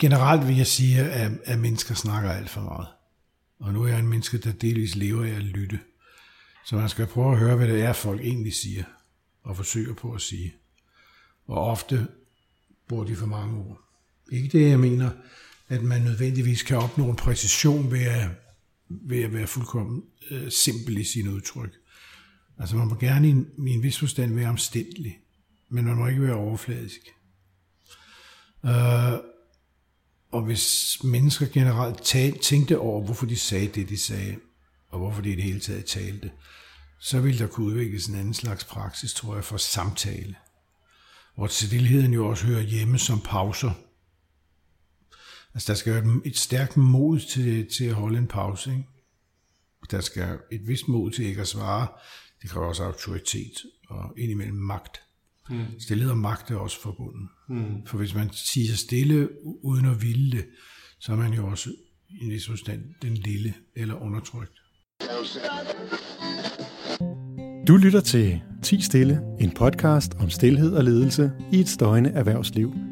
generelt vil jeg sige, at, at mennesker snakker alt for meget. Og nu er jeg en menneske, der delvis lever af at lytte. Så man skal prøve at høre, hvad det er, folk egentlig siger, og forsøger på at sige. Og ofte bruger de for mange ord. Ikke det, jeg mener, at man nødvendigvis kan opnå en præcision ved at, ved at være fuldkommen øh, simpel i sine udtryk. Altså man må gerne i en, i en vis forstand være omstændelig, men man må ikke være overfladisk. Øh, og hvis mennesker generelt tænkte over, hvorfor de sagde det, de sagde, og hvorfor de i det hele taget talte, så ville der kunne udvikles en anden slags praksis, tror jeg, for samtale. Hvor stillheden jo også hører hjemme som pauser. Altså der skal være et stærkt mod til, til at holde en pause. Ikke? Der skal et vist mod til ikke at svare. Det kræver også autoritet og indimellem magt. Mm. Stilhed og magt er også forbundet. Mm. For hvis man siger stille uden at ville det, så er man jo også i en vis forstand den lille eller undertrykt. Du lytter til 10 Stille, en podcast om stillhed og ledelse i et støjende erhvervsliv.